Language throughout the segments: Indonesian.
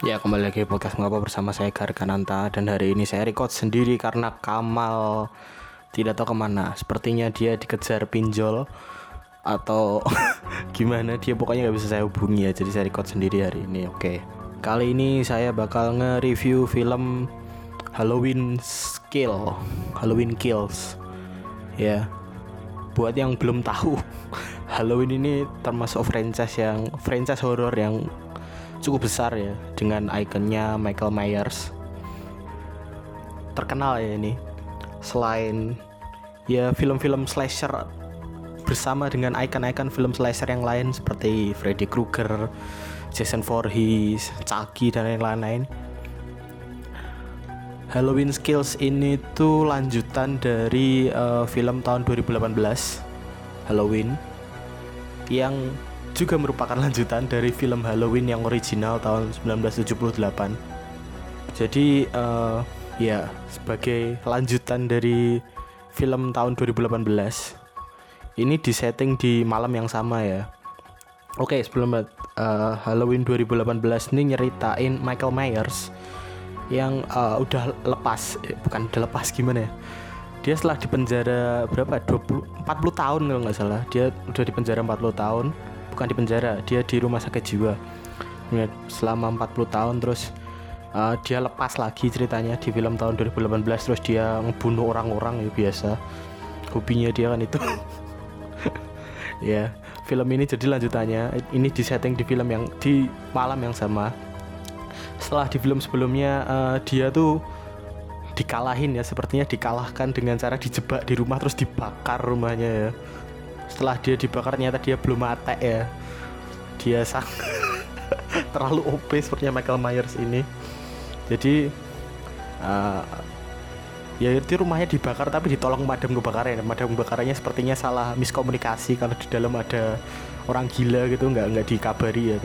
Ya kembali lagi podcast mengapa bersama saya Gargananta dan hari ini saya record sendiri karena Kamal tidak tahu ke mana. Sepertinya dia dikejar pinjol atau gimana. Dia pokoknya nggak bisa saya hubungi ya jadi saya record sendiri hari ini. Oke. Kali ini saya bakal nge-review film Halloween Kill Halloween Kills. Ya buat yang belum tahu Halloween ini termasuk franchise yang franchise horror yang cukup besar ya dengan ikonnya Michael Myers terkenal ya ini selain ya film-film slasher bersama dengan ikon-ikon film slasher yang lain seperti Freddy Krueger, Jason Voorhees, Chucky dan lain-lain. Halloween Kills ini tuh lanjutan dari uh, film tahun 2018 Halloween yang juga merupakan lanjutan dari film Halloween yang original tahun 1978. Jadi uh, ya sebagai lanjutan dari film tahun 2018 ini disetting di malam yang sama ya. Oke, sebelum uh, Halloween 2018 ini nyeritain Michael Myers yang uh, udah lepas, eh, bukan udah lepas gimana ya? Dia setelah dipenjara berapa? 20 40 tahun kalau nggak salah. Dia udah dipenjara 40 tahun bukan di penjara dia di rumah sakit jiwa selama 40 tahun terus uh, dia lepas lagi ceritanya di film tahun 2018 terus dia ngebunuh orang-orang ya biasa hobinya dia kan itu ya film ini jadi lanjutannya ini disetting di film yang di malam yang sama setelah di film sebelumnya uh, dia tuh dikalahin ya sepertinya dikalahkan dengan cara dijebak di rumah terus dibakar rumahnya ya. Setelah dia dibakar ternyata dia belum mati ya. Dia sang terlalu OP sepertinya Michael Myers ini. Jadi uh, ya itu rumahnya dibakar tapi ditolong madam kebakaran. Madam kebakarannya sepertinya salah miskomunikasi kalau di dalam ada orang gila gitu nggak nggak dikabari ya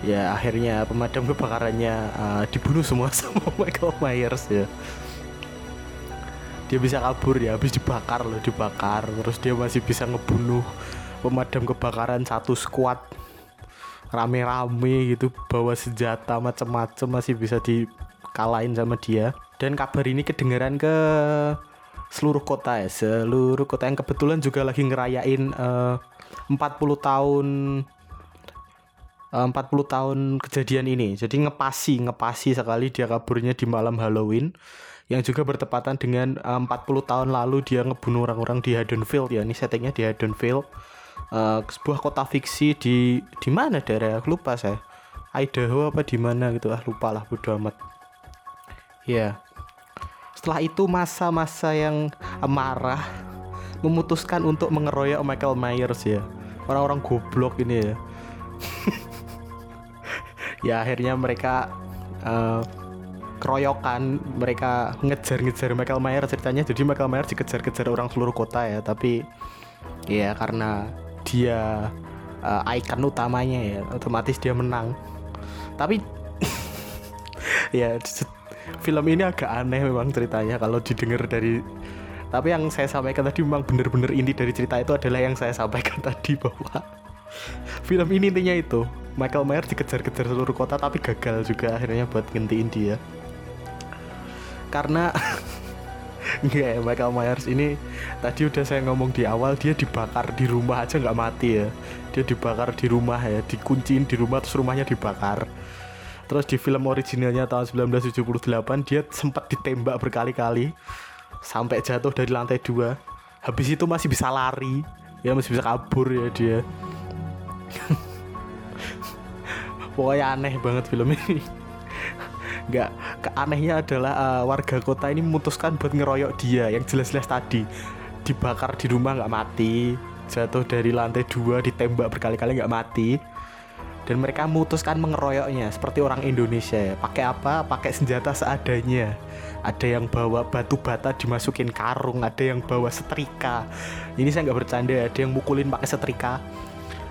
ya akhirnya pemadam kebakarannya uh, dibunuh semua sama Michael Myers ya. Dia bisa kabur ya. Habis dibakar loh dibakar. Terus dia masih bisa ngebunuh pemadam kebakaran satu squad. Rame-rame gitu bawa senjata macem-macem masih bisa dikalahin sama dia. Dan kabar ini kedengeran ke seluruh kota ya. Seluruh kota yang kebetulan juga lagi ngerayain uh, 40 tahun 40 tahun kejadian ini. Jadi ngepasi ngepasi sekali dia kaburnya di malam Halloween yang juga bertepatan dengan uh, 40 tahun lalu dia ngebunuh orang-orang di Haddonfield ya. Ini settingnya di Haddonfield. Uh, sebuah kota fiksi di di mana daerah? Lupa saya. Idaho apa di mana gitu? Ah lupa lah bodo amat. Ya. Setelah itu masa-masa yang marah memutuskan untuk mengeroyok Michael Myers ya. Orang-orang goblok ini ya ya akhirnya mereka uh, keroyokan mereka ngejar-ngejar Michael Myers ceritanya. Jadi Michael Myers dikejar-kejar orang seluruh kota ya tapi ya karena dia uh, icon utamanya ya otomatis dia menang. Tapi ya film ini agak aneh memang ceritanya kalau didengar dari tapi yang saya sampaikan tadi memang benar-benar inti dari cerita itu adalah yang saya sampaikan tadi bahwa film ini intinya itu Michael Myers dikejar-kejar seluruh kota tapi gagal juga akhirnya buat ngentiin dia. Karena Enggak ya Michael Myers ini tadi udah saya ngomong di awal dia dibakar di rumah aja nggak mati ya. Dia dibakar di rumah ya dikunciin di rumah terus rumahnya dibakar. Terus di film originalnya tahun 1978 dia sempat ditembak berkali-kali sampai jatuh dari lantai dua. Habis itu masih bisa lari ya masih bisa kabur ya dia pokoknya aneh banget film ini. Nggak keanehnya adalah uh, warga kota ini memutuskan buat ngeroyok dia yang jelas-jelas tadi. Dibakar di rumah nggak mati jatuh dari lantai dua ditembak berkali-kali nggak mati. Dan mereka memutuskan mengeroyoknya seperti orang Indonesia ya. Pakai apa? Pakai senjata seadanya. Ada yang bawa batu bata dimasukin karung ada yang bawa setrika. Ini saya nggak bercanda ada yang mukulin pakai setrika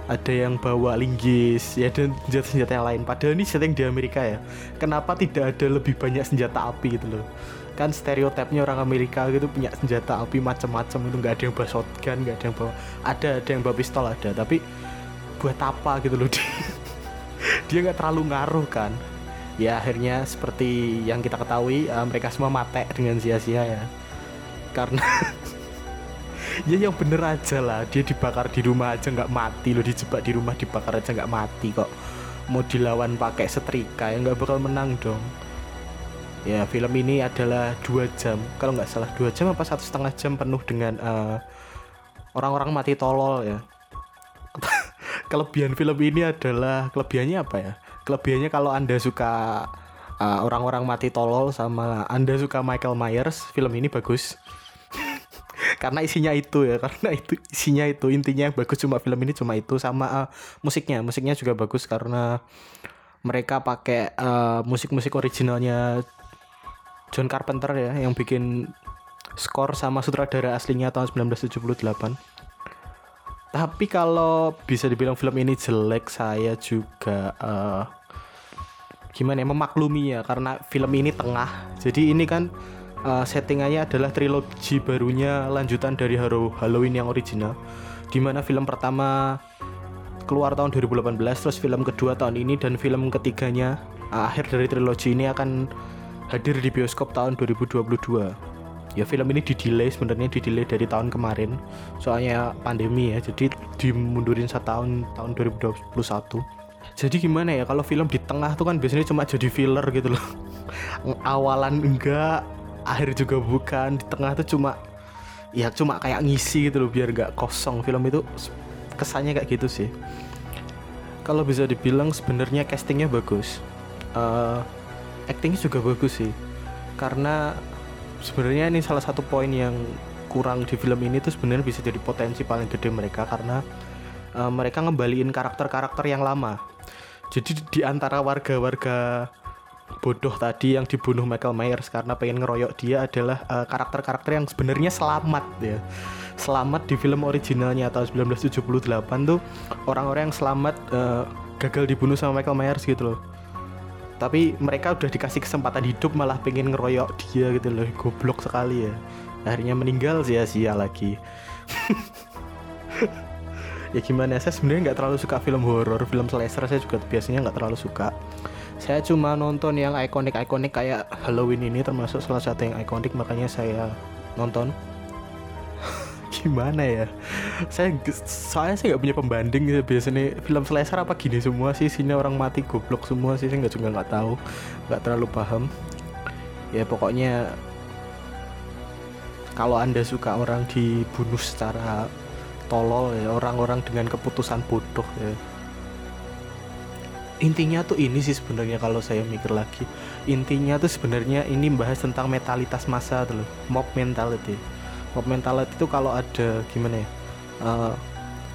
ada yang bawa linggis ya dan senjata-senjata yang lain. Padahal ini setting di Amerika ya. Kenapa tidak ada lebih banyak senjata api gitu loh? Kan stereotipnya orang Amerika gitu punya senjata api macam-macam itu nggak ada yang bawa shotgun nggak ada yang bawa ada ada yang bawa pistol ada. Tapi buat apa gitu loh? Dia dia nggak terlalu ngaruh kan? Ya akhirnya seperti yang kita ketahui uh, mereka semua mati dengan sia-sia ya. Karena ya yang bener aja lah. Dia dibakar di rumah aja nggak mati loh. Dijebak di rumah dibakar aja nggak mati kok. Mau dilawan pakai setrika ya nggak bakal menang dong. Ya film ini adalah dua jam. Kalau nggak salah dua jam apa satu setengah jam penuh dengan eh, orang-orang mati tolol ya. Kelebihan film ini adalah kelebihannya apa ya? Kelebihannya kalau anda suka orang orang-orang mati tolol sama anda suka Michael Myers film ini bagus karena isinya itu ya karena itu isinya itu. Intinya yang bagus cuma film ini cuma itu sama uh, musiknya. Musiknya juga bagus karena mereka pakai uh, musik-musik originalnya John Carpenter ya yang bikin skor sama sutradara aslinya tahun 1978 tapi kalau bisa dibilang film ini jelek saya juga uh, gimana ya memaklumi ya karena film ini tengah. Jadi ini kan uh, settingannya adalah trilogi barunya lanjutan dari Halloween yang original di mana film pertama keluar tahun 2018 terus film kedua tahun ini dan film ketiganya uh, akhir dari trilogi ini akan hadir di bioskop tahun 2022 ya film ini didelay sebenarnya didelay dari tahun kemarin soalnya pandemi ya jadi dimundurin satu tahun tahun 2021 jadi gimana ya kalau film di tengah tuh kan biasanya cuma jadi filler gitu loh. Awalan enggak akhir juga bukan di tengah tuh cuma ya cuma kayak ngisi gitu loh biar gak kosong. Film itu kesannya kayak gitu sih. Kalau bisa dibilang sebenarnya castingnya bagus. Uh, actingnya juga bagus sih. Karena sebenarnya ini salah satu poin yang kurang di film ini tuh sebenarnya bisa jadi potensi paling gede mereka karena uh, mereka ngembaliin karakter-karakter yang lama. Jadi di antara warga-warga bodoh tadi yang dibunuh Michael Myers karena pengen ngeroyok dia adalah uh, karakter-karakter yang sebenarnya selamat ya. Selamat di film originalnya tahun 1978 tuh orang-orang yang selamat uh, gagal dibunuh sama Michael Myers gitu loh. Tapi mereka udah dikasih kesempatan hidup malah pengen ngeroyok dia gitu loh. Goblok sekali ya. Akhirnya meninggal sia-sia lagi. Ya gimana saya sebenarnya nggak terlalu suka film horor. Film slasher saya juga biasanya nggak terlalu suka saya cuma nonton yang ikonik-ikonik kayak Halloween ini termasuk salah satu yang ikonik makanya saya nonton. Gimana ya? Saya soalnya saya nggak punya pembanding gitu biasanya. Film slasher apa gini semua sih sini orang mati goblok semua sih saya nggak juga nggak tahu nggak terlalu paham. Ya pokoknya kalau anda suka orang dibunuh secara tolol ya orang-orang dengan keputusan bodoh ya intinya tuh ini sih sebenarnya kalau saya mikir lagi. Intinya tuh sebenarnya ini membahas tentang mentalitas masa tuh loh mob mentality. Mob mentality itu kalau ada gimana ya uh,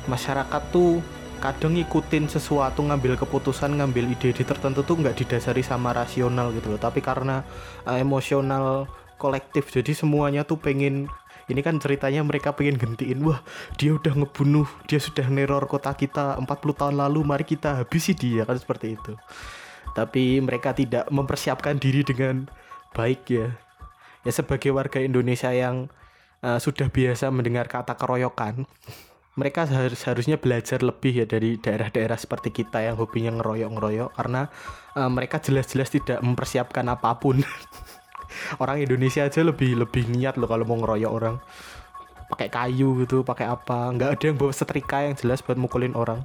masyarakat tuh kadang ngikutin sesuatu ngambil keputusan ngambil ide-ide tertentu tuh nggak didasari sama rasional gitu loh. Tapi karena uh, emosional kolektif. Jadi semuanya tuh pengen ini kan ceritanya mereka pengen gentiin wah dia udah ngebunuh dia sudah neror kota kita 40 tahun lalu mari kita habisi dia kan seperti itu. Tapi mereka tidak mempersiapkan diri dengan baik ya. Ya sebagai warga Indonesia yang uh, sudah biasa mendengar kata keroyokan mereka harus harusnya belajar lebih ya dari daerah-daerah seperti kita yang hobinya ngeroyok-ngeroyok karena uh, mereka jelas-jelas tidak mempersiapkan apa pun. orang Indonesia aja lebih lebih niat loh kalau mau ngeroyok orang. Pakai kayu gitu, pakai apa? Nggak ada yang bawa setrika yang jelas buat mukulin orang.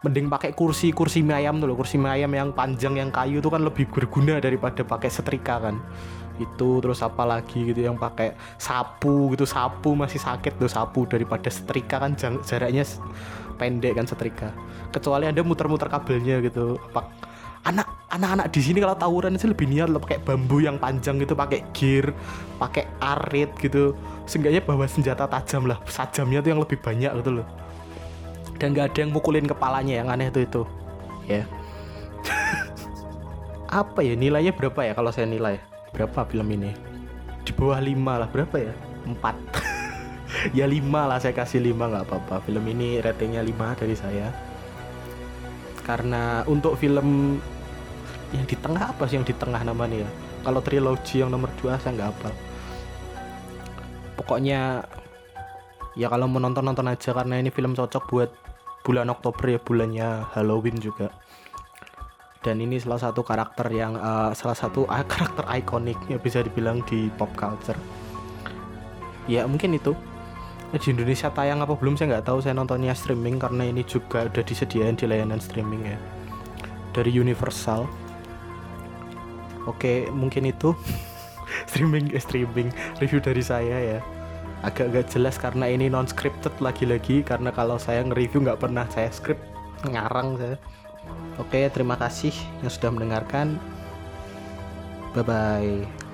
Mending pakai kursi kursi mie ayam tuh loh, kursi mie ayam yang panjang yang kayu itu kan lebih berguna daripada pakai setrika kan itu terus apa lagi gitu yang pakai sapu gitu sapu masih sakit tuh sapu daripada setrika kan jaraknya pendek kan setrika kecuali anda muter-muter kabelnya gitu pak anak anak-anak di sini kalau tawuran sih lebih niat loh pakai bambu yang panjang gitu pakai gear pakai arit gitu. Seenggaknya bawa senjata tajam lah sajamnya tuh yang lebih banyak gitu loh. Dan gak ada yang mukulin kepalanya yang aneh tuh itu. Ya. Yeah. apa ya nilainya berapa ya kalau saya nilai? Berapa film ini? Di bawah 5 lah berapa ya? 4 ya 5 lah saya kasih 5 nggak apa-apa. Film ini ratingnya 5 dari saya karena untuk film yang di tengah apa sih yang di tengah namanya ya? Kalau trilogi yang nomor 2 saya nggak hafal. Pokoknya ya kalau mau nonton nonton aja karena ini film cocok buat bulan Oktober ya bulannya Halloween juga. Dan ini salah satu karakter yang uh, salah satu karakter ikonik ya bisa dibilang di pop culture. Ya mungkin itu di Indonesia tayang apa belum? Saya nggak tahu. Saya nontonnya streaming karena ini juga udah disediain di layanan streaming ya. Dari Universal. Oke mungkin itu. Streaming eh, streaming. Review dari saya ya. Agak-agak jelas karena ini non scripted lagi-lagi. Karena kalau saya nge-review nggak pernah saya script. Ngarang saya. Oke terima kasih yang sudah mendengarkan. Bye bye